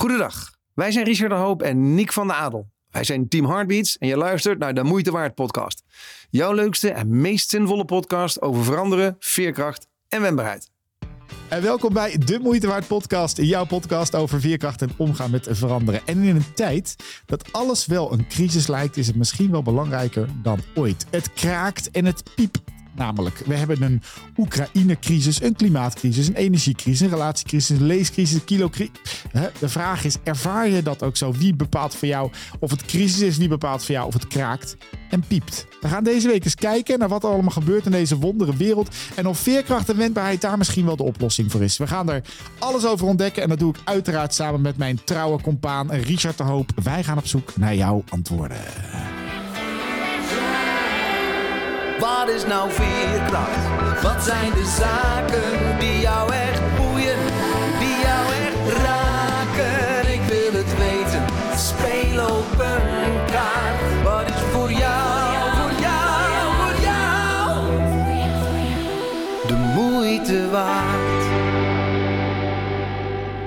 Goedendag, wij zijn Richard de Hoop en Nick van de Adel. Wij zijn Team Heartbeats en je luistert naar de Moeite Waard podcast. Jouw leukste en meest zinvolle podcast over veranderen, veerkracht en wendbaarheid. En welkom bij de Moeite Waard podcast, jouw podcast over veerkracht en omgaan met veranderen. En in een tijd dat alles wel een crisis lijkt, is het misschien wel belangrijker dan ooit. Het kraakt en het piept Namelijk, we hebben een Oekraïne-crisis, een klimaatcrisis, een energiecrisis, een relatiecrisis, een leescrisis, een kilocrisis. De vraag is, ervaar je dat ook zo? Wie bepaalt voor jou of het crisis is? Wie bepaalt voor jou of het kraakt en piept? We gaan deze week eens kijken naar wat er allemaal gebeurt in deze wondere wereld. En of veerkracht en wendbaarheid daar misschien wel de oplossing voor is. We gaan er alles over ontdekken. En dat doe ik uiteraard samen met mijn trouwe compaan Richard de Hoop. Wij gaan op zoek naar jouw antwoorden. Wat is nou veerkracht? Wat zijn de zaken die jou echt boeien, die jou echt raken? Ik wil het weten, speel op een kaart. Wat is voor jou, voor jou, voor jou? De moeite waard.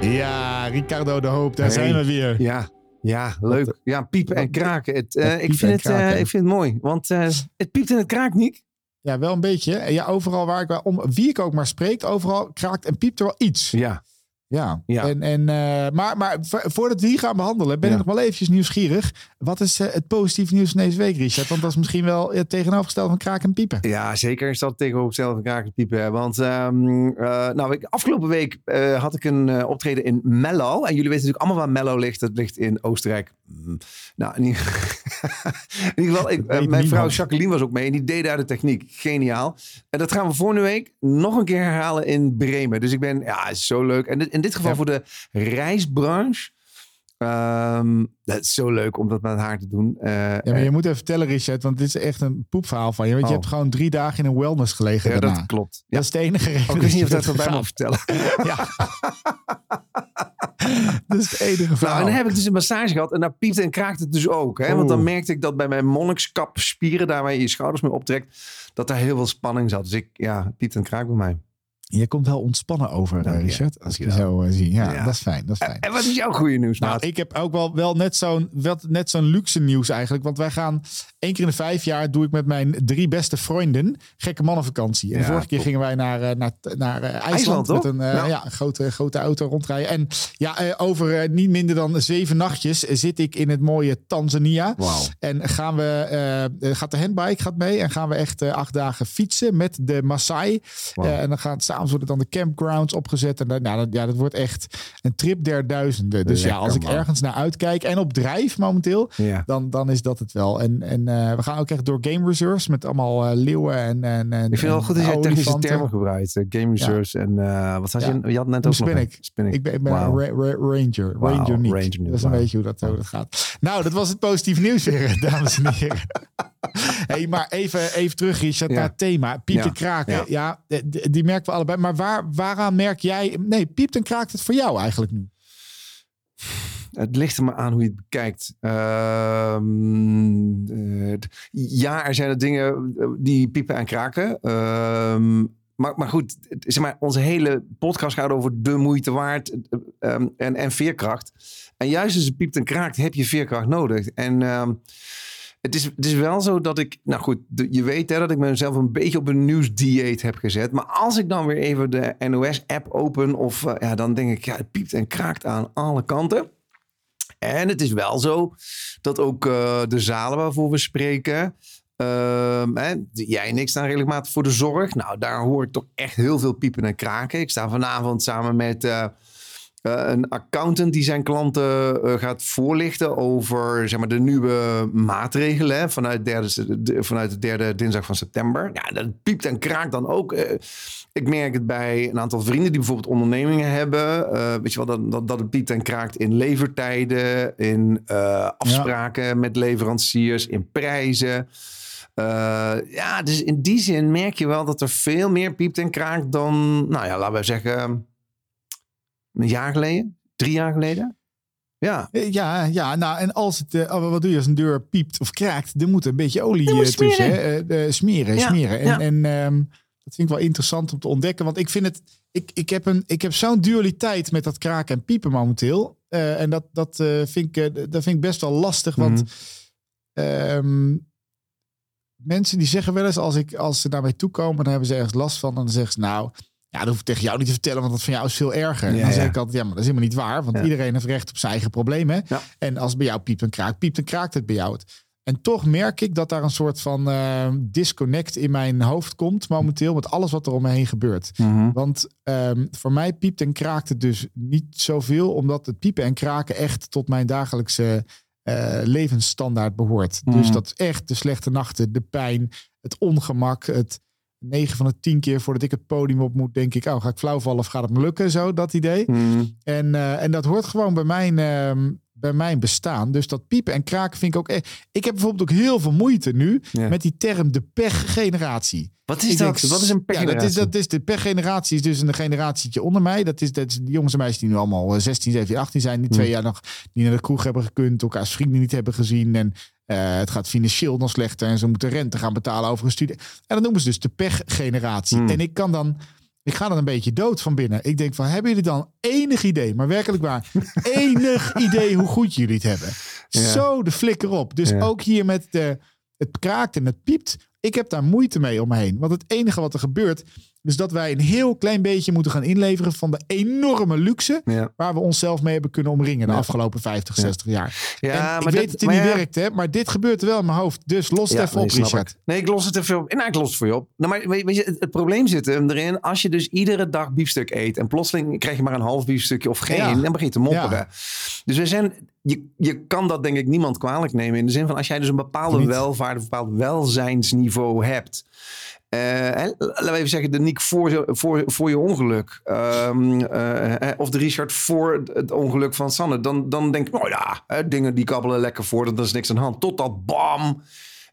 Ja, Ricardo de Hoop, daar zijn we weer. Ja, ja, leuk. Ja, piepen en kraken. Het, uh, ik, vind het, uh, ik vind het mooi, want uh, het piept en het kraakt niet. Ja, wel een beetje. Ja, overal waar ik om wie ik ook maar spreek, overal kraakt en piept er wel iets. Ja. Ja, ja. En, en, uh, maar, maar voordat we die gaan behandelen, ben ik nog wel eventjes nieuwsgierig. Wat is uh, het positieve nieuws van deze week, Richard? Want dat is misschien wel het tegenovergestelde van kraken en piepen. Ja, zeker is dat tegenovergestelde van kraken en piepen. Want um, uh, nou, ik, afgelopen week had ik een optreden in Mello. En jullie weten natuurlijk allemaal waar Mello ligt. Dat ligt in Oostenrijk. Mm. Nou, in ieder, in ieder geval, ik, mijn vrouw Jacqueline was ook mee. En die deed daar de techniek. Geniaal. En dat gaan we volgende week nog een keer herhalen in Bremen. Dus ik ben, ja, is zo leuk. En in dit geval ja. voor de reisbranche. Um, dat is zo leuk om dat met haar te doen. Uh, ja, maar je moet even vertellen, Richard, want dit is echt een poepverhaal van je. Want oh. je hebt gewoon drie dagen in een wellness gelegen. Ja, daarna. dat klopt. Ja. Dat is de enige reden. Oh, ik weet niet of dat wat bij moet vertellen. ja. dat is het enige verhaal. Nou, en dan heb ik dus een massage gehad en daar piept en kraakt het dus ook. Hè? Want dan merkte ik dat bij mijn monnikskap spieren, daar waar je je schouders mee optrekt, dat daar heel veel spanning zat. Dus ik, ja, piept en kraakt bij mij. Je komt wel ontspannen over, Dank Richard. Als ik je zo uh, zie. Ja, ja, dat is fijn. Dat is fijn. En wat is jouw goede nieuws? Nou, ik heb ook wel, wel net zo'n net zo'n luxe nieuws eigenlijk. Want wij gaan één keer in de vijf jaar doe ik met mijn drie beste vrienden gekke mannenvakantie. En vorige keer gingen wij naar, uh, naar, naar uh, IJsland, IJsland met een, ja. ja. een grote, grote auto rondrijden. En ja, over niet minder dan zeven nachtjes zit ik in het mooie Tanzania. Wow. En gaan we, gaat de handbike gaat mee en gaan we echt acht dagen fietsen met de Maasai. Wow. en dan gaan samen worden dan de campgrounds opgezet. En dan, nou, dat, ja, dat wordt echt een trip der duizenden. Dus Lekker, ja, als ik man. ergens naar uitkijk en op drijf momenteel, ja. dan, dan is dat het wel. En, en uh, we gaan ook echt door game reserves met allemaal uh, leeuwen en, en, en Ik vind het wel goed dat je technische termen gebruikt. Uh, game reserves ja. en uh, wat had je? Je had net ook spin nog ik. Spin ik ben, ik ben wow. ra ra Ranger. Wow. Ranger niet. Ranger. Dat is een beetje hoe dat, hoe dat gaat. Nou, dat was het positieve nieuws weer, dames en heren. hey, maar even, even terug, Richard, Ja. naar het thema. Piept Ja. en kraken. Ja. Ja, die, die merken we allebei. Maar waar, waaraan merk jij... Nee, piept en kraakt het voor jou eigenlijk nu? Het ligt er maar aan hoe je het bekijkt. Ehm, eh, ja, er zijn er dingen eh, die piepen en kraken. Ehm, maar, maar goed, zeg maar, onze hele podcast gaat over de moeite waard eh, ehm, en, en veerkracht. En juist als het piept en kraakt, heb je veerkracht nodig. En het, is, het is wel zo dat ik, nou goed, je weet hè, dat ik mezelf een beetje op een nieuwsdieet heb gezet. Maar als ik dan weer even de NOS-app open, of, ja, dan denk ik, ja, het piept en kraakt aan alle kanten. En het is wel zo dat ook eh, de zalen waarvoor we spreken. hè, jij en ik staan regelmatig voor de zorg. Nou, daar hoor ik toch echt heel veel piepen en kraken. Ik sta vanavond samen met eh, een accountant die zijn klanten eh, gaat voorlichten over zeg maar, de nieuwe maatregelen hè, vanuit, derde, de- vanuit de derde dinsdag van september. Ja, dat piept en kraakt dan ook. eh, ik merk het bij een aantal vrienden die bijvoorbeeld ondernemingen hebben. Weet je wel, dat, dat, dat het piept en kraakt in levertijden, in afspraken met leveranciers, in prijzen. Ja, dus in die zin merk je wel dat er veel meer piept en kraakt dan, nou ja, laten we zeggen, een jaar geleden, drie jaar geleden. Ja, Eh, Ja, ja, nou en als het, eh, oh, wat doe je als een deur piept of kraakt? Er moet een beetje olie eh, tussen. smeren. smeren, Ja, smeren. En, ja. en ehm, dat vind ik wel interessant om te ontdekken. Want ik vind het, ik, ik heb, een, ik heb zo'n dualiteit met dat kraken en piepen momenteel. En dat, dat, vind ik, dat vind ik best wel lastig. Want ehm, mensen die zeggen wel eens, als, ik, als ze naar mij toe komen, dan hebben ze ergens last van. En dan zeggen ze, nou, ja, dat hoef ik tegen jou niet te vertellen, want dat van jou is veel erger. Ja, dan zeg ik altijd, ja, maar dat is helemaal niet waar. Want iedereen heeft recht op zijn eigen problemen. En als het bij jou piept en kraakt, piept en kraakt het bij jou. het. En toch merk ik dat daar een soort van eh, disconnect in mijn hoofd komt momenteel met alles wat er om me heen gebeurt. Mhm. Want ehm, voor mij piept en kraakt het dus niet zoveel, omdat het piepen en kraken echt tot mijn dagelijkse eh, levensstandaard behoort. Mhm. Dus dat is echt de slechte nachten, de pijn, het ongemak, het 9 van de 10 keer voordat ik het podium op moet, denk ik, oh, ga ik flauw vallen of gaat het me lukken? Zo, dat idee. Mhm. En, eh, en dat hoort gewoon bij mijn, ehm, bij mijn bestaan. Dus dat piepen en kraken vind ik ook echt. Ik heb bijvoorbeeld ook heel veel moeite nu Ja. met die term de pechgeneratie. Wat is Ik dat? denk, Wat is een Ja, dat, is, dat is de pechgeneratie is dus een generatietje onder mij. Dat is, dat is jongens en meisjes die nu allemaal eh, 16, 17, 18 zijn. Die twee jaar nog die naar de kroeg hebben gekund. Elkaars vrienden niet hebben gezien. En eh, het gaat financieel nog slechter. En ze moeten rente gaan betalen over een studie. En dat noemen ze dus de pechgeneratie. Hmm. En ik kan dan... Ik ga dan een beetje dood van binnen. Ik denk van, hebben jullie dan enig idee, maar werkelijk waar, enig idee hoe goed jullie het hebben? Ja. Zo de flikker op. Dus Ja. ook hier met de, het kraakt en het piept. Ik heb daar moeite mee om me heen. Want het enige wat er gebeurt, is dat wij een heel klein beetje moeten gaan inleveren van de enorme luxe Ja. waar we onszelf mee hebben kunnen omringen de Ja. afgelopen 50, 60 jaar. Ja, en ik maar weet dat- dat het maar niet werkt, hè? maar dit gebeurt er wel in mijn hoofd. Dus los het even nee, op, Richard. ik. Nee, ik los het even op. Nou, ik los het voor je op. Nou, maar weet, je, het, het probleem zit hem erin. Als je dus iedere dag biefstuk eet en plotseling krijg je maar een half biefstukje of geen, Ja. dan begin je te mopperen. Dus we zijn, je, je kan dat denk ik niemand kwalijk nemen. In de zin van als jij dus een bepaalde Niet. welvaart, een bepaald welzijnsniveau hebt. Eh, laten we even zeggen, de Nick voor, voor, voor je ongeluk. Ehm, eh, eh, of de Richard voor het ongeluk van Sanne. Dan, dan denk ik, nou ja, dingen die kabbelen lekker voor. Dat is niks aan de hand. Totdat bam,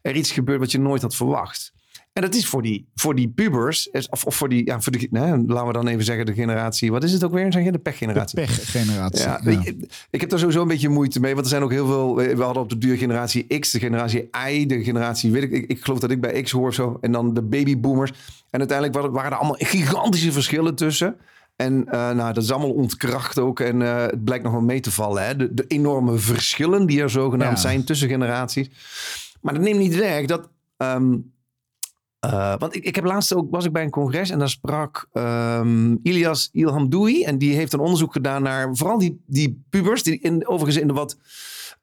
er iets gebeurt wat je nooit had verwacht. En dat is voor die, voor die pubers, of, of voor die, ja, voor die, laten we dan even zeggen de generatie. Wat is het ook weer? Zeg je de De pechgeneratie? pechgeneratie. Ja, je, ik heb daar sowieso een beetje moeite mee. Want er zijn ook heel veel. We hadden op de duur generatie X, de generatie Y, de generatie. Weet ik, ik, ik geloof dat ik bij X hoor zo. En dan de babyboomers. En uiteindelijk waren, er allemaal gigantische verschillen tussen. En eh, nou, dat is allemaal ontkracht ook. En eh, het blijkt nog wel mee te vallen. Hè? De, de enorme verschillen die er zogenaamd Ja. zijn tussen generaties. Maar dat neemt niet weg dat. ehm, eh, want ik, ik heb laatst ook was ik bij een congres en daar sprak ehm, Ilias Ilhamdoui. En die heeft een onderzoek gedaan naar vooral die, die pubers, die in, overigens in de wat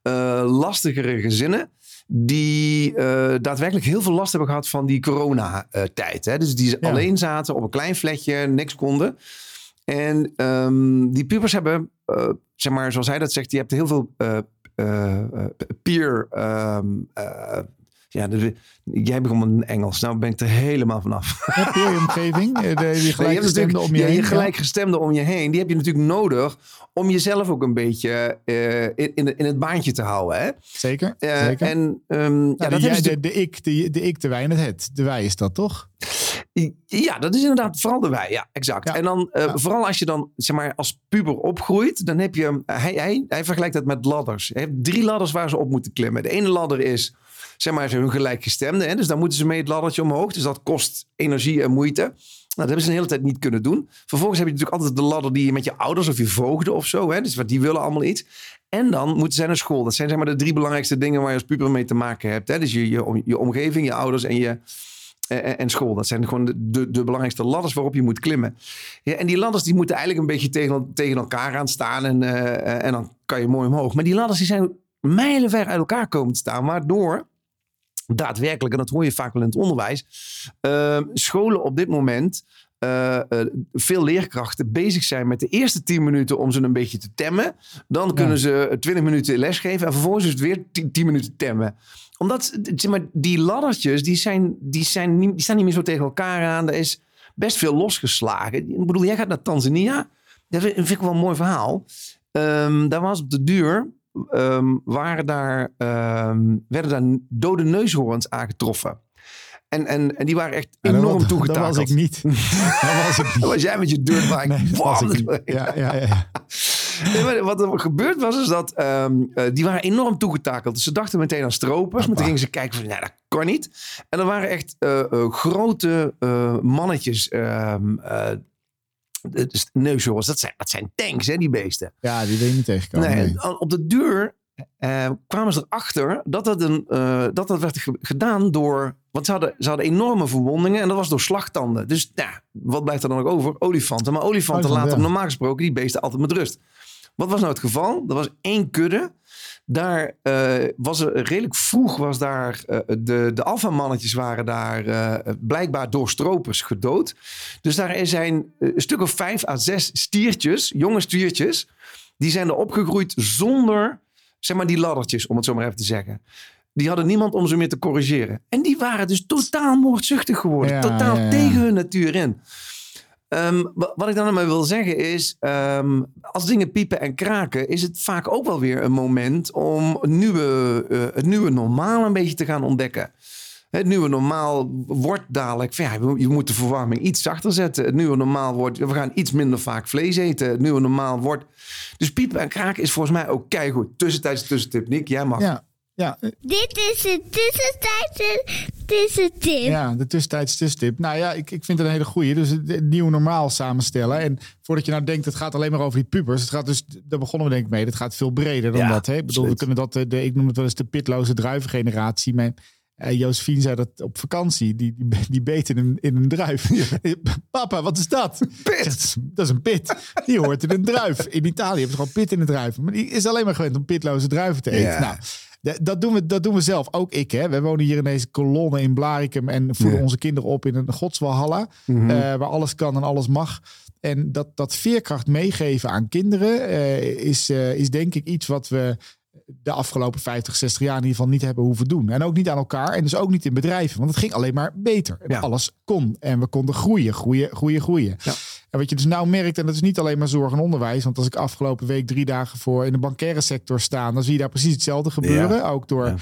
eh, lastigere gezinnen. Die eh, daadwerkelijk heel veel last hebben gehad van die coronatijd. hè Dus die Ja. alleen zaten op een klein flatje, niks konden. En ehm, die pubers hebben, zeg maar, zoals hij dat zegt, die hebt heel veel peer. eh, ja, de, jij begon met Engels. Nou ben ik er helemaal vanaf. Heb je je omgeving, eh, de, die je hebt gelijkgestemden om je ja, heen? je gelijkgestemden om je heen. Die heb je natuurlijk nodig om jezelf ook een beetje eh, in, in, het baantje te houden. Hè? Zeker, Eh, zeker. En ehm, Ja, ja, de, dat jij- ze de, de ik, de, de ik, de wij en het het. De wij is dat toch? Ja, dat is inderdaad vooral de wij. Ja, exact. Ja. En dan Ja. vooral als je dan zeg maar als puber opgroeit, dan heb je hij, hij, hij vergelijkt het met ladders. Hij heeft drie ladders waar ze op moeten klimmen. De ene ladder is zeg maar hun gelijkgestemde, hè? dus dan moeten ze mee het laddertje omhoog. Dus dat kost energie en moeite. Nou, dat hebben ze een hele tijd niet kunnen doen. Vervolgens heb je natuurlijk altijd de ladder die je met je ouders of je voogden of zo. Hè? Dus wat die willen allemaal iets. En dan moeten ze naar school. Dat zijn zeg maar de drie belangrijkste dingen waar je als puber mee te maken hebt. Hè? Dus je, je, je omgeving, je ouders en je, en, school. Dat zijn gewoon de, de, de belangrijkste ladders waarop je moet klimmen. Ja, en die ladders die moeten eigenlijk een beetje tegen, tegen elkaar aan staan. En, eh, en dan kan je mooi omhoog. Maar die ladders die zijn mijlenver uit elkaar komen te staan. Waardoor daadwerkelijk, en dat hoor je vaak wel in het onderwijs, eh, scholen op dit moment. eh, eh, veel leerkrachten bezig zijn met de eerste 10 minuten om ze een beetje te temmen. Dan kunnen ze 20 minuten lesgeven en vervolgens is het weer 10, 10 minuten temmen omdat zeg maar, die laddertjes, die, zijn, die, zijn niet, die staan niet meer zo tegen elkaar aan. Er is best veel losgeslagen. Ik bedoel, jij gaat naar Tanzania. Dat vind ik wel een mooi verhaal. Ehm, daar was op de duur, ehm, waren daar, ehm, werden daar dode neushoorns aangetroffen. En, en, en die waren echt enorm toegetakeld. Dat was ik niet. dat was ik niet. Dat was jij met je dirtbike. Nee, was ik. Ja, ja, ja. Nee, wat er gebeurd was, is dat ehm, eh, die waren enorm toegetakeld. Dus ze dachten meteen aan stropers. Maar toen gingen ze kijken van, nou, dat kan niet. En er waren echt eh, eh, grote mannetjes. Dus neushoorns, dat zijn, dat zijn tanks, hè, die beesten. Ja, die wil je niet tegenkomen. Nee, Op de duur eh, kwamen ze erachter dat dat, een, eh, dat dat werd ge- gedaan door... Want ze hadden, ze hadden enorme verwondingen en dat was door slagtanden. Dus ja, wat blijft er dan nog over? Olifanten. Maar olifanten Olifant, laten ja. normaal gesproken die beesten altijd met rust. Wat was nou het geval? Er was één kudde. Daar eh, was er redelijk vroeg was daar eh, de, de alfamannetjes waren daar eh, blijkbaar door stropers gedood. Dus daar zijn een stuk of vijf à zes stiertjes, jonge stiertjes, die zijn er opgegroeid zonder, zeg maar, die laddertjes, om het zo maar even te zeggen. Die hadden niemand om ze meer te corrigeren. En die waren dus totaal moordzuchtig geworden. Ja, totaal ja, ja. tegen hun natuur in. Ehm, wa- wat ik dan maar wil zeggen is, ehm, als dingen piepen en kraken, is het vaak ook wel weer een moment om een nieuwe, eh, het nieuwe normaal een beetje te gaan ontdekken. Het nieuwe normaal wordt dadelijk, ja, je moet de verwarming iets zachter zetten. Het nieuwe normaal wordt, we gaan iets minder vaak vlees eten. Het nieuwe normaal wordt, dus piepen en kraken is volgens mij ook keigoed. Tussentijds tussentip, Nick, jij mag. Ja, ja, eh, Dit is de tussentijdse tussentip. ja, de tussentijds tussenstip. Nou ja, ik, ik vind het een hele goeie. Dus het, het nieuw normaal samenstellen. En voordat je nou denkt, het gaat alleen maar over die pubers. Het gaat dus, daar begonnen we denk ik mee. Het gaat veel breder dan Ja, dat. Hè? Ik bedoel, we kunnen dat, eh, de, ik noem het wel eens de pitloze druivengeneratie. Mijn, Josephine zei dat op vakantie. Die, die, die beet in een, in een druif. Papa, wat is dat? Zeg, Dat is, dat is een pit. Die hoort in een druif. In Italië hebben ze gewoon pit in de druiven. Maar die is alleen maar gewend om pitloze druiven te eten. Ja. Nou, dat doen, we, dat doen we zelf. Ook ik. Hè. We wonen hier in deze kolonne in Blarikum. En voeden Ja. Onze kinderen op in een godswalhalla. eh, waar alles kan en alles mag. En dat, dat veerkracht meegeven aan kinderen eh, is, eh, is denk ik iets wat we de afgelopen 50, 60 jaar in ieder geval niet hebben hoeven doen. En ook niet aan elkaar en dus ook niet in bedrijven. Want het ging alleen maar beter. Ja. Alles kon en we konden groeien, groeien, groeien, groeien. Ja. En wat je dus nou merkt, en dat is niet alleen maar zorg en onderwijs. Want als ik afgelopen week drie dagen voor in de bankaire sector sta, dan zie je daar precies hetzelfde gebeuren. Ook door... Ja.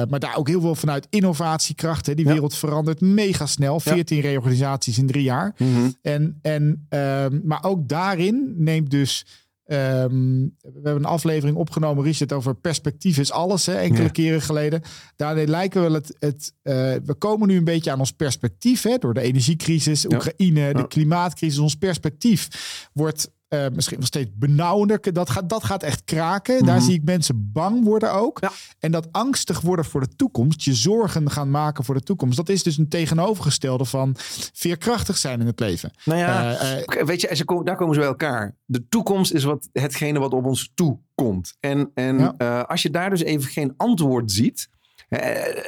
eh, maar daar ook heel veel vanuit innovatiekracht. Hè. Die Ja. wereld verandert mega snel. 14 reorganisaties in drie jaar. Mhm. En, en, ehm, maar ook daarin neemt dus. Ehm, we hebben een aflevering opgenomen, Richard, over perspectief is alles, hè, enkele Ja. keren geleden. Daarin lijken we het. het eh, we komen nu een beetje aan ons perspectief, hè, door de energiecrisis, Ja. Oekraïne, de klimaatcrisis. Ons perspectief wordt eh, misschien nog steeds benauwender. Dat gaat, dat gaat echt kraken. Daar Mhm. zie ik mensen bang worden ook. Ja. En dat angstig worden voor de toekomst, je zorgen gaan maken voor de toekomst, dat is dus een tegenovergestelde van veerkrachtig zijn in het leven. Nou ja, Eh, eh, Weet je, ze komen, daar komen ze bij elkaar. De toekomst is wat, hetgene wat op ons toekomt. En, en Ja. als je daar dus even geen antwoord ziet.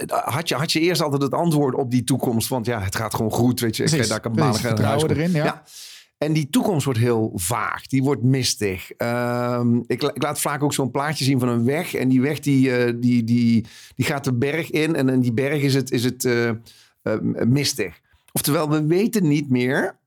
had, je, had je eerst altijd het antwoord op die toekomst. Want ja, het gaat gewoon goed. Weet je, ik daar kan huis Vertrouwen erin, ja. En die toekomst wordt heel vaag. Die wordt mistig. Ehm, ik, ik laat vaak ook zo'n plaatje zien van een weg. En die weg die, eh, die, die, die gaat de berg in. En in die berg is het, is het eh, eh, mistig. Oftewel, we weten niet meer.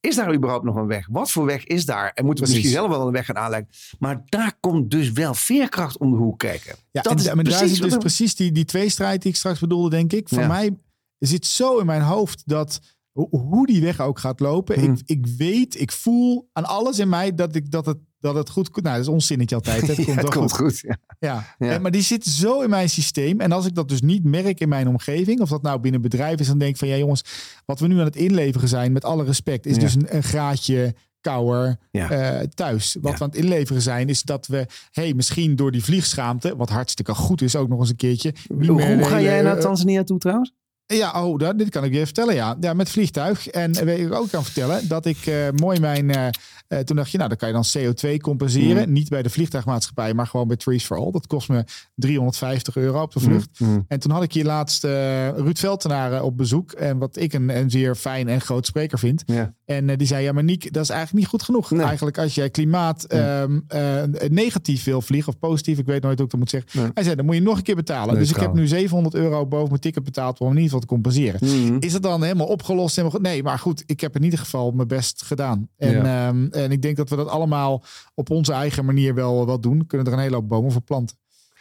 Is daar überhaupt nog een weg? Wat voor weg is daar? En moeten we Precies. misschien zelf wel een weg gaan aanleggen. Maar daar komt dus wel veerkracht om de hoek kijken. ja, dat en, is maar daar precies zit dus precies die, die tweestrijd die ik straks bedoelde, denk ik. Voor Ja. mij zit zo in mijn hoofd dat hoe die weg ook gaat lopen. Hmm. Ik, ik weet, ik voel aan alles in mij dat, ik, dat, het, dat het goed komt. Nou, dat is ons zinnetje altijd. Het Ja, komt het wel komt goed. goed. Ja. Ja. Ja. En, maar die zit zo in mijn systeem. En als ik dat dus niet merk in mijn omgeving, of dat nou binnen bedrijf is, dan denk ik van ja jongens, wat we nu aan het inleveren zijn, met alle respect, is Ja. dus een, een graadje kouder Ja. eh, thuis. Wat Ja. we aan het inleveren zijn, is dat we, hey, misschien door die vliegschaamte, wat hartstikke goed is ook nog eens een keertje. Hoe, meer hoe ga jij naar eh, Tanzania toe trouwens? Ja, oh, dat, dit kan ik je even vertellen. Ja, ja met vliegtuig. En weet ik ook kan vertellen dat ik eh, mooi mijn. eh, eh, toen dacht je, nou, dan kan je dan CO2 compenseren. Mm. Niet bij de vliegtuigmaatschappij, maar gewoon bij Trees for All. Dat kost me 350 euro op de vlucht. Mm. En toen had ik hier laatst Ruud Veltenaar op bezoek. En wat ik een, een zeer fijn en groot spreker vind. En die zei, ja, maar Niek, dat is eigenlijk niet goed genoeg. Nee. Eigenlijk als jij klimaat ehm, eh, negatief wil vliegen, of positief, ik weet nooit hoe ik dat moet zeggen. Nee. Hij zei, dan moet je nog een keer betalen. Dus ik heb nu 700 euro boven mijn ticket betaald om hem te compenseren. Mm. Is het dan helemaal opgelost? Helemaal goed? Nee, maar goed, ik heb in ieder geval mijn best gedaan. En, ehm, en ik denk dat we dat allemaal op onze eigen manier wel, wel doen. Kunnen er een hele hoop bomen voor planten.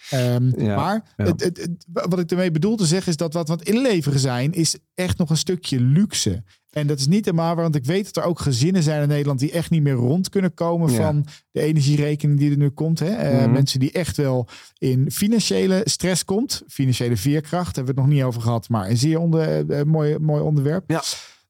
Ehm, Ja, maar ja. Het, het, het- wat ik ermee bedoel te zeggen is dat wat we aan het inleveren zijn, is echt nog een stukje luxe. En dat is niet helemaal waar, want ik weet dat er ook gezinnen zijn in Nederland die echt niet meer rond kunnen komen Ja. van de energierekening die er nu komt. Hè? Eh, Mhm. Mensen die echt wel in financiële stress komt. Financiële veerkracht, hebben we het nog niet over gehad, maar een zeer onder, eh, mooi, mooi onderwerp. Ja.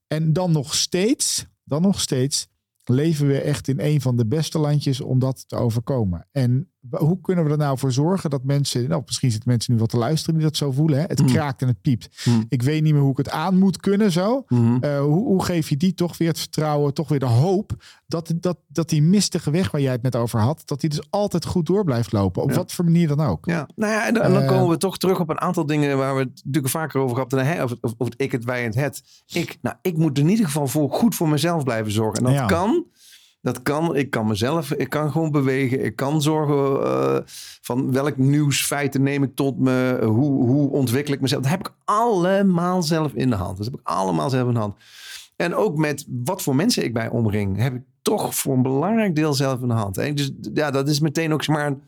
En dan nog steeds, dan nog steeds leven we echt in een van de beste landjes om dat te overkomen. En hoe kunnen we er nou voor zorgen dat mensen, nou misschien zitten mensen nu wel te luisteren die dat zo voelen. Hè? Het Mm. kraakt en het piept. Mm. Ik weet niet meer hoe ik het aan moet kunnen zo. Mhm. Eh, hoe, hoe geef je die toch weer het vertrouwen, toch weer de hoop dat, dat, dat die mistige weg waar jij het net over had, dat die dus altijd goed door blijft lopen. Op Ja. wat voor manier dan ook. Ja, nou ja, en dan, Eh, komen we toch terug op een aantal dingen waar we het natuurlijk vaker over gehad hebben. Hè, Of, of, of het ik, het wij en het het. Ik, nou, ik moet in ieder geval voor, goed voor mezelf blijven zorgen. En dat Ja. kan. Dat kan. Ik kan mezelf, ik kan gewoon bewegen. Ik kan zorgen eh, van welk nieuwsfeiten neem ik tot me. Hoe, hoe ontwikkel ik mezelf. Dat heb ik allemaal zelf in de hand. Dat heb ik allemaal zelf in de hand. En ook met wat voor mensen ik bij omring, heb ik toch voor een belangrijk deel zelf in de hand. En dus ja, dat is meteen ook maar een,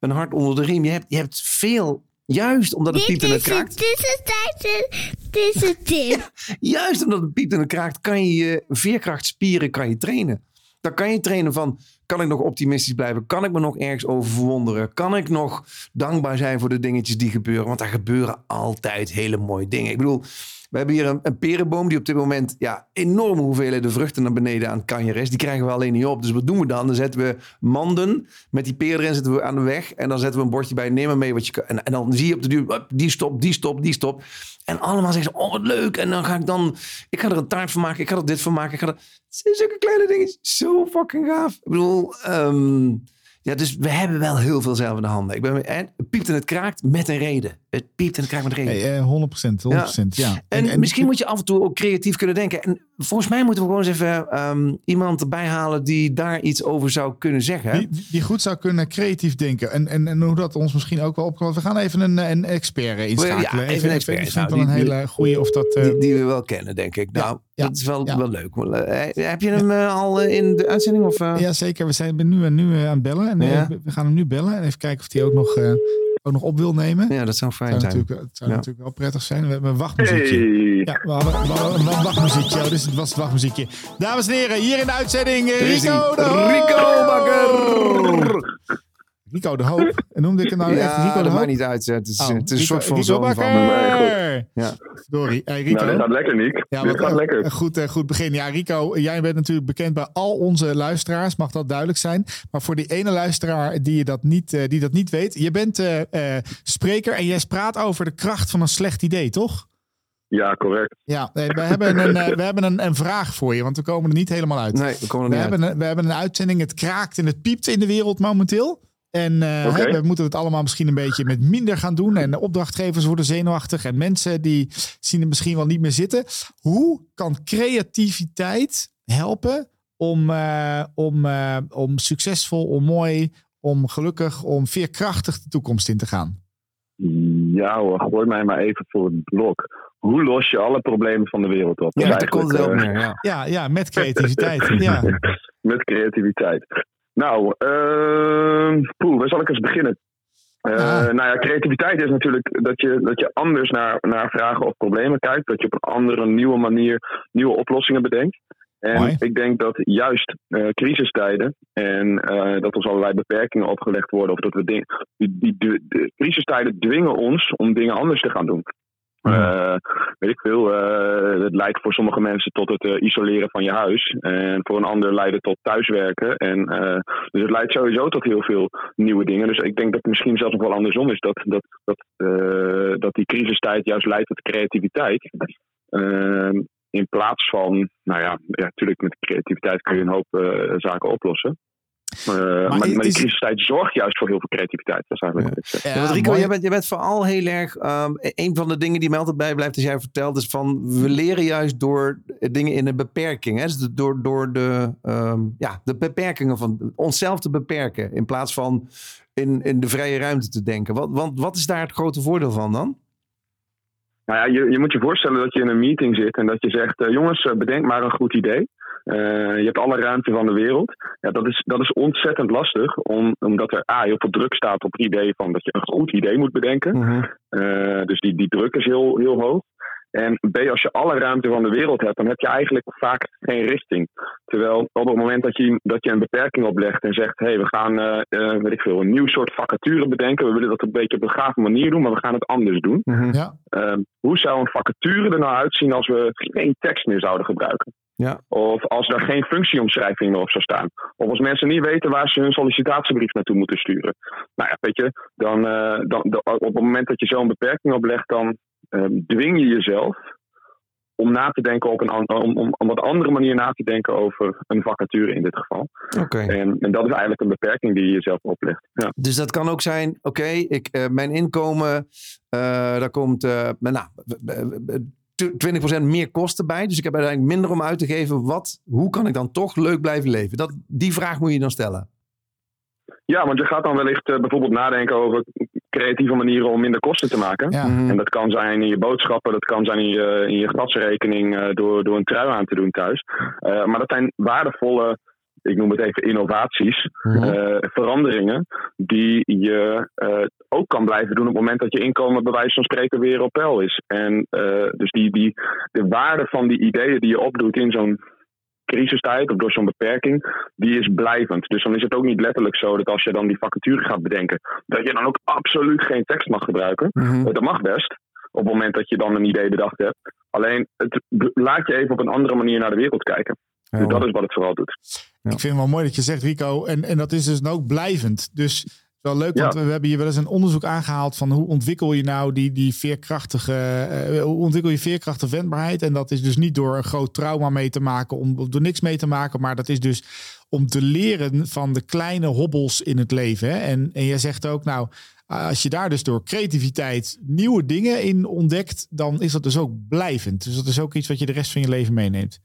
een hart onder de riem. Je hebt, je hebt veel, juist omdat het Dit piept en het is kraakt. het tussentijdse tussentip. Juist omdat het piept en het kraakt, kan je je veerkrachtspieren kan je trainen. Dan kan je trainen van, kan ik nog optimistisch blijven? Kan ik me nog ergens over verwonderen? Kan ik nog dankbaar zijn voor de dingetjes die gebeuren? Want er gebeuren altijd hele mooie dingen. Ik bedoel, we hebben hier een, een perenboom die op dit moment ja, enorme hoeveelheden vruchten naar beneden aan het kanjeren is. Die krijgen we alleen niet op. Dus wat doen we dan? Dan zetten we manden met die peren erin zetten we aan de weg. En dan zetten we een bordje bij, neem maar mee wat je kan. En, en dan zie je op de duur, die stop, die stop, die stop. En allemaal zeggen ze, oh wat leuk. En dan ga ik dan, ik ga er een taart van maken. Ik ga er dit van maken. Ik ga er, zulke kleine dingen. Zo fucking gaaf. Ik bedoel, well, um, ähm, ja, dus we hebben wel heel veel zelf in de handen. Ik ben, en het piept en het kraakt met een reden. Het piept en het kraakt met een reden. Hey, eh, 100%, 100%, ja. En, misschien moet je af en toe ook creatief kunnen denken. En volgens mij moeten we gewoon eens even ehm, iemand erbij halen die daar iets over zou kunnen zeggen. Die, die goed zou kunnen creatief denken. En, en, en hoe dat ons misschien ook wel opkomt. We gaan even een, een expert inschakelen. Ja, even een expert. Nou, wel een die- hele goede of dat... eh, Die, die we wel kennen, denk ik. Nou, ja, dat is wel, wel leuk. Eh, heb je hem eh, al eh, in de uitzending? Of, eh? ja, zeker. We zijn nu, en nu eh, aan het bellen. En Ja. we gaan hem nu bellen. En even kijken of hij ook nog, eh, ook nog op wil nemen. Ja, dat zou Het zou, fijn zijn. natuurlijk, het zou Ja. natuurlijk wel prettig zijn. We hebben een wachtmuziekje. Hey. Ja, we hadden, we hadden een wachtmuziekje. Oh, dus het was het wachtmuziekje. Dames en heren, hier in de uitzending is Rico de. Rico Bakker! Rico de Hoop. En noemde ik hem nou echt Rico de dat Hoop? maakt niet uit. Het is, Oh, het is een soort van zoon van Bakker. me. Ja. Sorry. Hey, Rico. Nou, dit gaat lekker, Nick. Ja, dit wat gaat een- lekker. Een goed, eh, goed begin. Ja, Rico, jij bent natuurlijk bekend bij al onze luisteraars. Mag dat duidelijk zijn. Maar voor die ene luisteraar die, je dat, niet, eh, die dat niet weet. Je bent eh, eh, spreker en jij praat over de kracht van een slecht idee, toch? Ja, correct. Ja, we hebben, een, eh, we hebben een, een vraag voor je. Want we komen er niet helemaal uit. Nee, we komen We er niet uit. hebben, een, we hebben een uitzending. Het kraakt en het piept in de wereld momenteel. En eh, hè, we moeten het allemaal misschien een beetje met minder gaan doen. En de opdrachtgevers worden zenuwachtig. En mensen die zien het misschien wel niet meer zitten. Hoe kan creativiteit helpen om, eh, om, eh, om succesvol, om mooi, om gelukkig, om veerkrachtig de toekomst in te gaan? Ja hoor, gooi mij maar even voor het blok. Hoe los je alle problemen van de wereld op? Ja, komt het wel. Ja. Ja, ja met creativiteit. Ja. met creativiteit. Nou, poeh, waar zal ik eens beginnen? Ah. Nou ja, creativiteit is natuurlijk dat je, dat je anders naar, naar vragen of problemen kijkt. Dat je op een andere, nieuwe manier nieuwe oplossingen bedenkt. En Mooi. ik denk dat juist eh, crisistijden en eh, dat ons allerlei beperkingen opgelegd worden, of dat we dingen. Die, die, de, de crisistijden dwingen ons om dingen anders te gaan doen. Eh, weet ik veel. eh, het leidt voor sommige mensen tot het eh, isoleren van je huis. En voor een ander leidt het tot thuiswerken. En, dus het leidt sowieso tot heel veel nieuwe dingen. Dus ik denk dat het misschien zelfs nog wel andersom is. Dat, dat, dat, dat die crisistijd juist leidt tot creativiteit. Ehm, in plaats van, nou ja, ja, natuurlijk met creativiteit kun je een hoop zaken oplossen. Eh, maar, maar, is- die is- crisistijd zorgt juist voor heel veel creativiteit. Dat is eigenlijk wat ik zeg. Ja, want Rico, jij bent, jij bent vooral heel erg. ehm, een van de dingen die mij altijd bijblijft, als jij vertelt, is van we leren juist door dingen in een beperking. Hè? Dus door, door de, ehm, ja, de beperkingen van onszelf te beperken. In plaats van in, in de vrije ruimte te denken. Wat, want wat is daar het grote voordeel van dan? Nou ja, je, je moet je voorstellen dat je in een meeting zit en dat je zegt: eh, jongens, eh, bedenk maar een goed idee. Eh, je hebt alle ruimte van de wereld. Ja, dat, is, dat is ontzettend lastig, om, omdat er A, heel veel druk staat op het idee van dat je een goed idee moet bedenken. Mhm. Eh, dus die, die druk is heel, heel hoog. En B, als je alle ruimte van de wereld hebt, dan heb je eigenlijk vaak geen richting. Terwijl op het moment dat je, dat je een beperking oplegt en zegt: hé, hey, we gaan eh, eh, weet ik veel, een nieuw soort vacature bedenken. We willen dat een beetje op een gave manier doen, maar we gaan het anders doen. Mhm. Ja. Ehm, hoe zou een vacature er nou uitzien als we geen tekst meer zouden gebruiken? Ja. Of als er geen functieomschrijving meer op zou staan. Of als mensen niet weten waar ze hun sollicitatiebrief naartoe moeten sturen. Nou ja, weet je, dan, eh, dan, op het moment dat je zo'n beperking oplegt, dan ehm, dwing je jezelf om na te denken op een, om, om, om wat andere manier na te denken over een vacature in dit geval. Oké. En, en dat is eigenlijk een beperking die je jezelf oplegt. Ja. Dus dat kan ook zijn, oké, ik, eh, mijn inkomen, eh, daar komt nou, 20% meer kosten bij. Dus ik heb uiteindelijk minder om uit te geven. Wat, hoe kan ik dan toch leuk blijven leven? Dat, die vraag moet je dan stellen. ja, want je gaat dan wellicht eh, bijvoorbeeld nadenken over creatieve manieren om minder kosten te maken. Ja. Mhm. En dat kan zijn in je boodschappen, dat kan zijn in je, in je gasrekening eh, door, door een trui aan te doen thuis. Eh, maar dat zijn waardevolle, ik noem het even innovaties, Mhm. eh, veranderingen, die je eh, ook kan blijven doen op het moment dat je inkomen bij wijze van spreken weer op peil is. En eh, dus die, die, de waarde van die ideeën die je opdoet in zo'n crisistijd of door zo'n beperking, die is blijvend. Dus dan is het ook niet letterlijk zo dat als je dan die vacature gaat bedenken, dat je dan ook absoluut geen tekst mag gebruiken. Mhm. Dat mag best. Op het moment dat je dan een idee bedacht hebt. Alleen, het laat je even op een andere manier naar de wereld kijken. Dus dat is wat het vooral doet. Ja. Ik vind het wel mooi dat je zegt, Rico. En, en dat is dus ook blijvend. Dus wel leuk, want Ja. we hebben hier wel eens een onderzoek aangehaald van hoe ontwikkel je nou die, die veerkrachtige, eh, hoe ontwikkel je veerkrachtige wendbaarheid. En dat is dus niet door een groot trauma mee te maken, om, door niks mee te maken, maar dat is dus om te leren van de kleine hobbels in het leven. Hè? En, en jij zegt ook, nou, als je daar dus door creativiteit nieuwe dingen in ontdekt, dan is dat dus ook blijvend. Dus dat is ook iets wat je de rest van je leven meeneemt.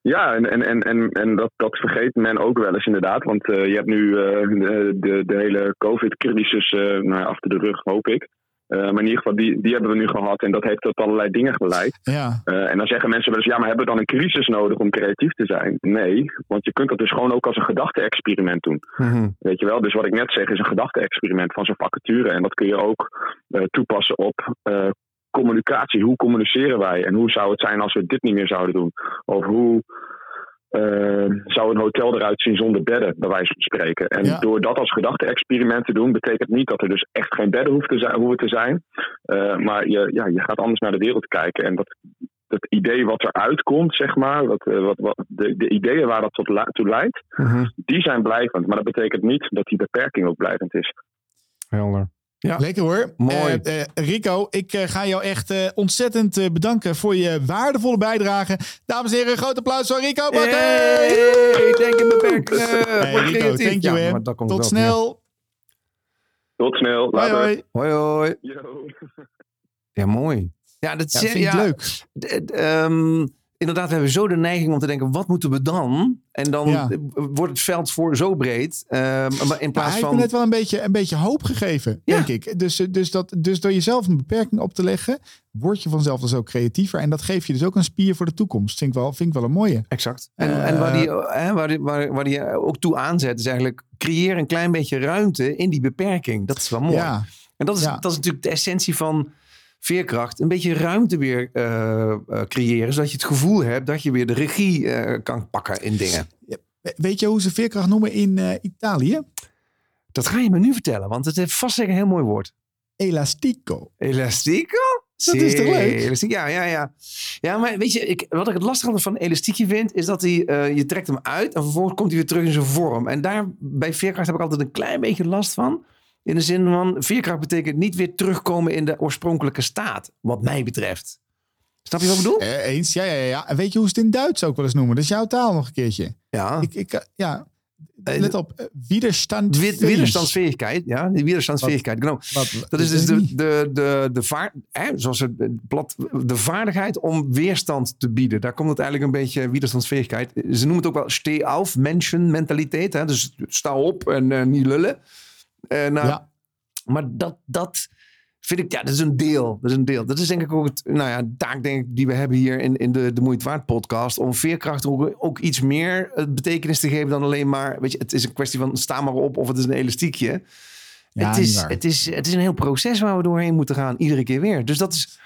Ja, en, en, en, en, en dat, dat vergeet men ook wel eens inderdaad. Want eh, je hebt nu eh, de, de, de hele COVID-crisis eh, nou, ja, achter de rug, hoop ik. Eh, maar in ieder geval, die, die hebben we nu gehad. En dat heeft tot allerlei dingen geleid. Ja, en dan zeggen mensen wel eens, ja, maar hebben we dan een crisis nodig om creatief te zijn? Nee, want je kunt dat dus gewoon ook als een gedachte-experiment doen. Mhm. Weet je wel? Dus wat ik net zeg is een gedachte-experiment van zo'n vacature. En dat kun je ook toepassen op communicatie. Hoe communiceren wij? En hoe zou het zijn als we dit niet meer zouden doen? Of hoe eh, zou een hotel eruit zien zonder bedden, bij wijze van spreken? En Ja. door dat als gedachte-experiment te doen, betekent niet dat er dus echt geen bedden hoeven te zijn. Hoeven te zijn. Eh, maar je, ja, je gaat anders naar de wereld kijken. En dat, dat idee wat eruit komt, zeg maar, wat, eh, wat, wat, de, de ideeën waar dat tot toe leidt, Mhm. die zijn blijvend. Maar dat betekent niet dat die beperking ook blijvend is. Helder. Ja. Lekker hoor. Mooi. Eh, eh, Rico, ik eh, ga jou echt eh, ontzettend eh, bedanken voor je waardevolle bijdrage. Dames en heren, een groot applaus voor Rico Bakker. Hey, denk in. Hey, Word Rico, thank you. Ja, Tot wel snel. Tot snel. Hoi, Later. hoi. Hoi, hoi. Yo. Ja, mooi. Ja, dat Ja, vind ik leuk. ehm, inderdaad, we hebben zo de neiging om te denken, wat moeten we dan? En dan Ja. eh, wordt het veld voor zo breed. ehm, maar in hij plaats heeft me van... net wel een beetje, een beetje hoop gegeven, Ja. denk ik. Dus, eh, dus, dat, dus door jezelf een beperking op te leggen, word je vanzelf dus ook creatiever. En dat geeft je dus ook een spier voor de toekomst. Vind ik wel, vind ik wel een mooie. Exact. En, Eh, en waar, die, hè, waar, die, waar, waar die ook toe aanzet, is eigenlijk creëer een klein beetje ruimte in die beperking. Dat is wel mooi. Ja, En dat is, Ja. dat is natuurlijk de essentie van veerkracht. Een beetje ruimte weer eh, eh, creëren, zodat je het gevoel hebt dat je weer de regie eh, kan pakken in dingen. We- weet je hoe ze veerkracht noemen in Italië? Dat ga je me nu vertellen, want het heeft vast zeker een heel mooi woord. Elastico. Elastico? Dat is toch leuk? Ja, ja, ja. Ja, maar weet je, ik, wat ik het lastige van een elastiekje vind, is dat hij, eh, je trekt hem uit en vervolgens komt hij weer terug in zijn vorm. En daar bij veerkracht heb ik altijd een klein beetje last van. In de zin van, veerkracht betekent niet weer terugkomen in de oorspronkelijke staat, wat mij betreft. Snap je wat ik bedoel? Eh, eens, ja, ja, ja. En weet je hoe ze het in Duits ook wel eens noemen? Dat is jouw taal nog een keertje. Ja. Ik, ik, eh, ja, Eh, let op. eh, Widerstand. Wi- Widerstandsfähigheid, ja, die widerstandsfähigheid. Genau. Dat is dus de, de, de, de, hè, zoals het plat, de vaardigheid om weerstand te bieden. Daar komt het eigenlijk een beetje weerstandsfähigheid. Ze noemen het ook wel stay auf, mensen mentaliteit. Hè? Dus sta op en niet lullen. Eh, nou, Ja. Maar dat, dat vind ik, ja, dat is een deel. Dat is een deel. Dat is denk ik ook het, nou ja, taak denk ik die we hebben hier in, in de, de Moeite Waard podcast. Om veerkracht ook, ook iets meer eh, betekenis te geven dan alleen maar, weet je, het is een kwestie van sta maar op of het is een elastiekje. Ja, het, is, het, is, het is een heel proces waar we doorheen moeten gaan, iedere keer weer. Dus dat is,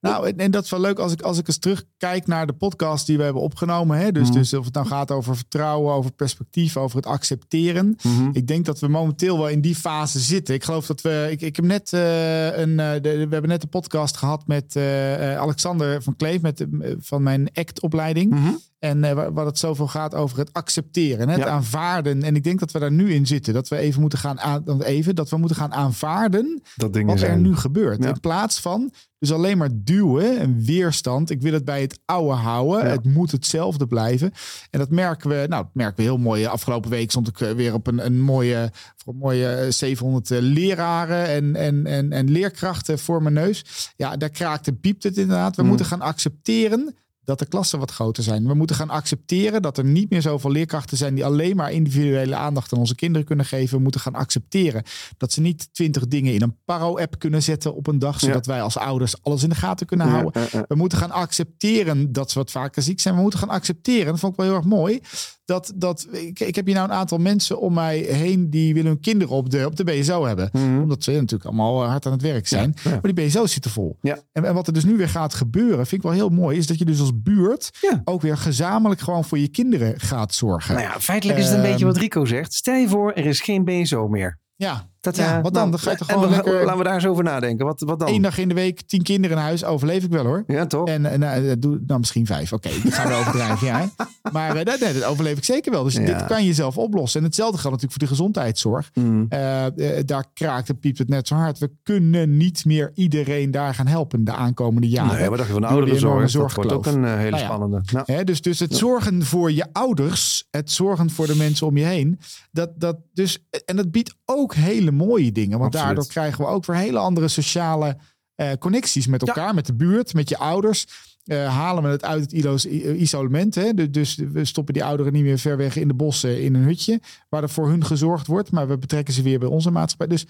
Nou, en, en dat is wel leuk als ik, als ik eens terugkijk naar de podcast die we hebben opgenomen. Hè? Dus, Mhm. dus of het nou gaat over vertrouwen, over perspectief, over het accepteren. Mhm. Ik denk dat we momenteel wel in die fase zitten. Ik geloof dat we. Ik, ik heb net eh, een. eh, de- we hebben net een podcast gehad met eh, Alexander van Kleef met, van mijn ACT-opleiding. Mhm. En eh, waar, waar het zoveel gaat over het accepteren, hè, het Ja. aanvaarden. En ik denk dat we daar nu in zitten. Dat we even moeten gaan aan, even dat we moeten gaan aanvaarden Dat wat er zijn. nu gebeurt. Ja. In plaats van dus alleen maar duwen en weerstand. Ik wil het bij het oude houden. Ja. Het moet hetzelfde blijven. En dat merken we, nou, dat merken we heel mooi. Afgelopen week stond ik eh, weer op een, een mooie, voor een mooie eh, 700 leraren en, en, en, en leerkrachten voor mijn neus. Ja, daar kraakt en piept het inderdaad. We Mm. moeten gaan accepteren dat de klassen wat groter zijn. We moeten gaan accepteren dat er niet meer zoveel leerkrachten zijn die alleen maar individuele aandacht aan onze kinderen kunnen geven. We moeten gaan accepteren dat ze niet twintig dingen in een paro-app kunnen zetten op een dag, zodat wij als ouders alles in de gaten kunnen houden. eh, eh. We moeten gaan accepteren dat ze wat vaker ziek zijn. We moeten gaan accepteren, dat vond ik wel heel erg mooi. Dat, dat, ik, ik heb hier nou een aantal mensen om mij heen die willen hun kinderen op de, op de BSO hebben. Mhm. Omdat ze natuurlijk allemaal hard aan het werk zijn. Maar die BSO's zitten vol. Ja. En, en wat er dus nu weer gaat gebeuren, vind ik wel heel mooi, is dat je dus als buurt Ja. ook weer gezamenlijk gewoon voor je kinderen gaat zorgen. Nou ja, feitelijk is het een Ehm, beetje wat Rico zegt. Stel je voor, er is geen BSO meer. ja. Dat, Ja, eh, wat dan? nou, Dan ga je toch gewoon we- lekker- Laten we daar eens over nadenken. Wat, wat dan? Eén dag in de week, tien kinderen in huis, overleef ik wel hoor. Ja, toch? En, en nou, doe, nou, misschien vijf. Oké, ik ga wel overdrijven. ja. Maar eh, dat, nee, dat overleef ik zeker wel. Dus Ja. dit kan je zelf oplossen. En hetzelfde geldt natuurlijk voor de gezondheidszorg. Mm. Eh, eh, daar kraakt en piept het net zo hard. We kunnen niet meer iedereen daar gaan helpen de aankomende jaren. nee, wat dacht je van ouderenzorg? Dat wordt ook een eh, hele Nou spannende. Nou, Hè, dus, dus het zorgen voor je ouders, het zorgen voor de mensen om je heen. Dat, dat dus, en dat biedt ook hele mooie dingen. Want Absoluut. daardoor krijgen we ook weer hele andere sociale eh, connecties met elkaar, met de buurt, met je ouders. Eh, halen we het uit het isolement. Hè? Du- Dus we stoppen die ouderen niet meer ver weg in de bossen in een hutje. Waar er voor hun gezorgd wordt. Maar we betrekken ze weer bij onze maatschappij. Dus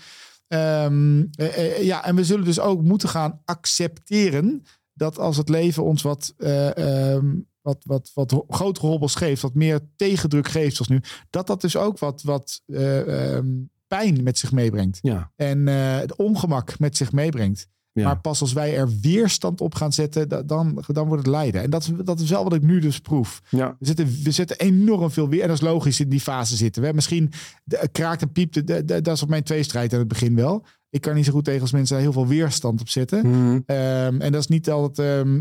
ehm, eh, ja, en we zullen dus ook moeten gaan accepteren dat als het leven ons wat, eh, ehm, wat, wat, wat grotere hobbels geeft, wat meer tegendruk geeft zoals nu, dat dat dus ook wat, wat eh, ehm, pijn met zich meebrengt. ja. En eh, het ongemak met zich meebrengt. Ja. Maar pas als wij er weerstand op gaan zetten, da- dan, dan wordt het lijden. En dat, is- dat is wel wat ik nu dus proef. ja. We zetten, we zetten enorm veel weer. En dat is logisch in die fase zitten. We misschien de, kraakt en piept. de- de- dat is op mijn tweestrijd aan het begin wel. Ik kan niet zo goed tegen als mensen daar heel veel weerstand op zetten. Mhm. Ehm, en dat is niet altijd. ehm,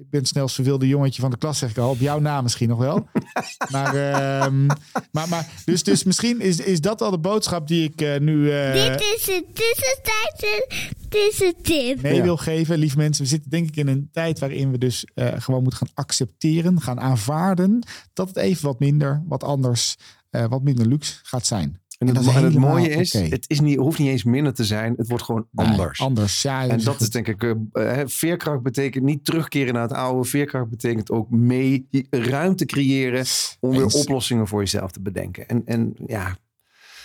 ik ben het snelst verveelde jongetje van de klas, zeg ik al. Op jouw naam misschien nog wel. maar, ehm, maar, maar dus, dus misschien is, is dat al de boodschap die ik eh, nu eh, Dit is een tussentijdse tussentip. mee Ja. wil geven. Lieve mensen, we zitten denk ik in een tijd waarin we dus eh, gewoon moeten gaan accepteren, gaan aanvaarden dat het even wat minder, wat anders, eh, wat minder luxe gaat zijn. En, En het, en mooie is, het is niet, hoeft niet eens minder te zijn. Het wordt gewoon Nee, anders. anders, ja. En is dat is denk ik, eh, veerkracht betekent niet terugkeren naar het oude. Veerkracht betekent ook mee ruimte creëren om weer oplossingen voor jezelf te bedenken. En, en ja,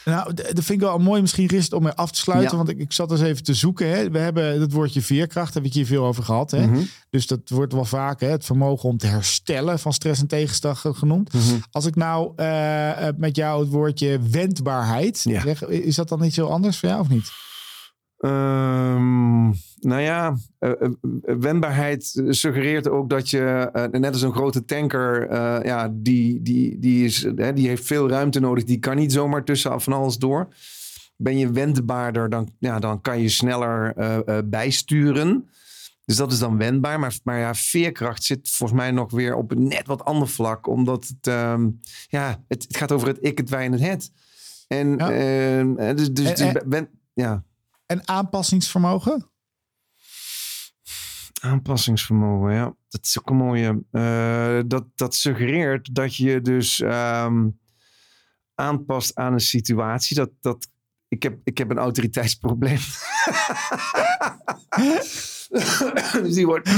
Nou, dat vind ik wel mooi misschien Rist om mee af te sluiten. Ja. Want ik, ik zat eens even te zoeken. Hè. We hebben het woordje veerkracht, daar heb ik hier veel over gehad. Hè. mhm, Dus dat wordt wel vaak hè, het vermogen om te herstellen van stress en tegenslag genoemd. mhm. Als ik nou eh, eh, met jou het woordje wendbaarheid Ja. zeg, is dat dan iets heel anders voor jou of niet? Ehm, nou ja, eh, eh, wendbaarheid suggereert ook dat je, eh, net als een grote tanker, eh, ja, die, die, die, is, hè, die heeft veel ruimte nodig. Die kan niet zomaar tussen van alles door. Ben je wendbaarder, dan, ja, dan kan je sneller eh, eh, bijsturen. Dus dat is dan wendbaar. Maar, maar ja, veerkracht zit volgens mij nog weer op een net wat ander vlak. Omdat het, ehm, ja, het, het gaat over het ik, het wij en het het. En Ja. ehm, dus, dus, dus en- wen- ja. En aanpassingsvermogen? Aanpassingsvermogen, ja. Dat is ook een mooie. Eh, dat, dat suggereert dat je dus ehm, aanpast aan een situatie. Dat, dat, ik, heb, ik heb een autoriteitsprobleem. dus die wordt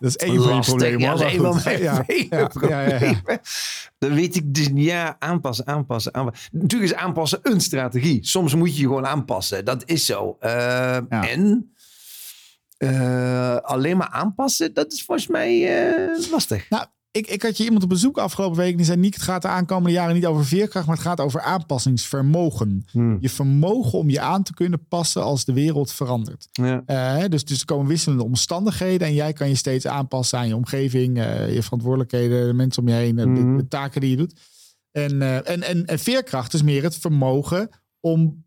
Dat is één van je problemen. Ja, dat is van mijn Ja, ja, problemen. Dan weet ik dus, ja, aanpassen, aanpassen, aanpassen. Natuurlijk is aanpassen een strategie. Soms moet je je gewoon aanpassen. Dat is zo. Eh, En eh, alleen maar aanpassen, dat is volgens mij eh, lastig. Nou, ik, ik had je iemand op bezoek afgelopen week. En die zei: Niek, het gaat de aankomende jaren niet over veerkracht, maar het gaat over aanpassingsvermogen. Hmm. Je vermogen om je aan te kunnen passen als de wereld verandert. Ja. Eh, dus, dus er komen wisselende omstandigheden en jij kan je steeds aanpassen aan je omgeving, eh, je verantwoordelijkheden, de mensen om je heen, eh, de- Mhm. de, taken die je doet. En, en, en, en veerkracht is meer het vermogen om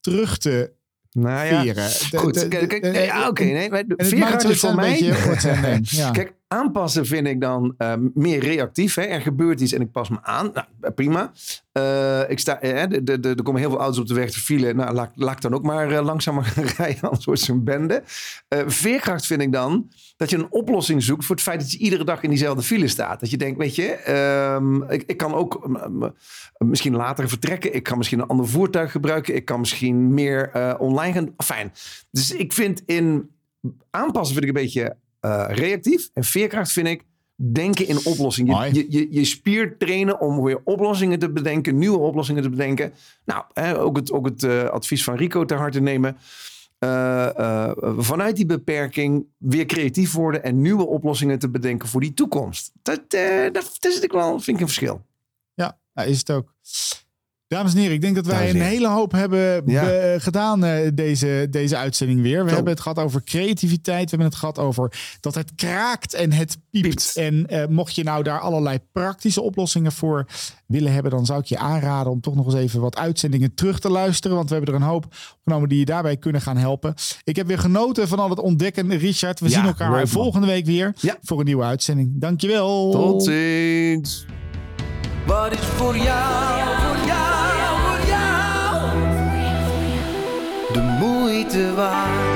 terug te Nou ja, veren. De- goed. Kijk, ja, oké. nee, maar veerkracht is voor een mij... beetje ja. Kijk, aanpassen vind ik dan eh, meer reactief. Hè? Er gebeurt iets en ik pas me aan. Nou, prima. Eh, ik sta, eh, de, de, de, er komen heel veel auto's op de weg te file. Nou, laat, ik dan ook maar eh, langzamer rijden, anders wordt een bende. Veerkracht vind ik dan dat je een oplossing zoekt voor het feit dat je iedere dag in diezelfde file staat. Dat je denkt, weet je, ehm, ik, ik kan ook misschien later vertrekken. Ik kan misschien een ander voertuig gebruiken. Ik kan misschien meer online gaan. Fijn. Dus ik vind in aanpassen vind ik een beetje eh, reactief. En veerkracht vind ik denken in oplossingen. Je, je, je, spier trainen om weer oplossingen te bedenken, nieuwe oplossingen te bedenken. Nou, hè, ook het, ook het eh, advies van Rico ter harte nemen. Eh, vanuit die beperking weer creatief worden en nieuwe oplossingen te bedenken voor die toekomst. Dat, dat, dat ik wel, vind ik een verschil. Ja, nou, is het ook. Dames en heren, ik denk dat wij een hele hoop hebben Ja. gedaan eh, deze, deze uitzending weer. We Zo. hebben het gehad over creativiteit. We hebben het gehad over dat het kraakt en het piept. Piept. En eh, mocht je nou daar allerlei praktische oplossingen voor willen hebben, dan zou ik je aanraden om toch nog eens even wat uitzendingen terug te luisteren. Want we hebben er een hoop opgenomen die je daarbij kunnen gaan helpen. Ik heb weer genoten van al het ontdekken. Richard, we Ja, zien elkaar volgende week weer Ja. voor een nieuwe uitzending. Dankjewel. Tot ziens. Wat is voor jou, voor jou, niet te waar.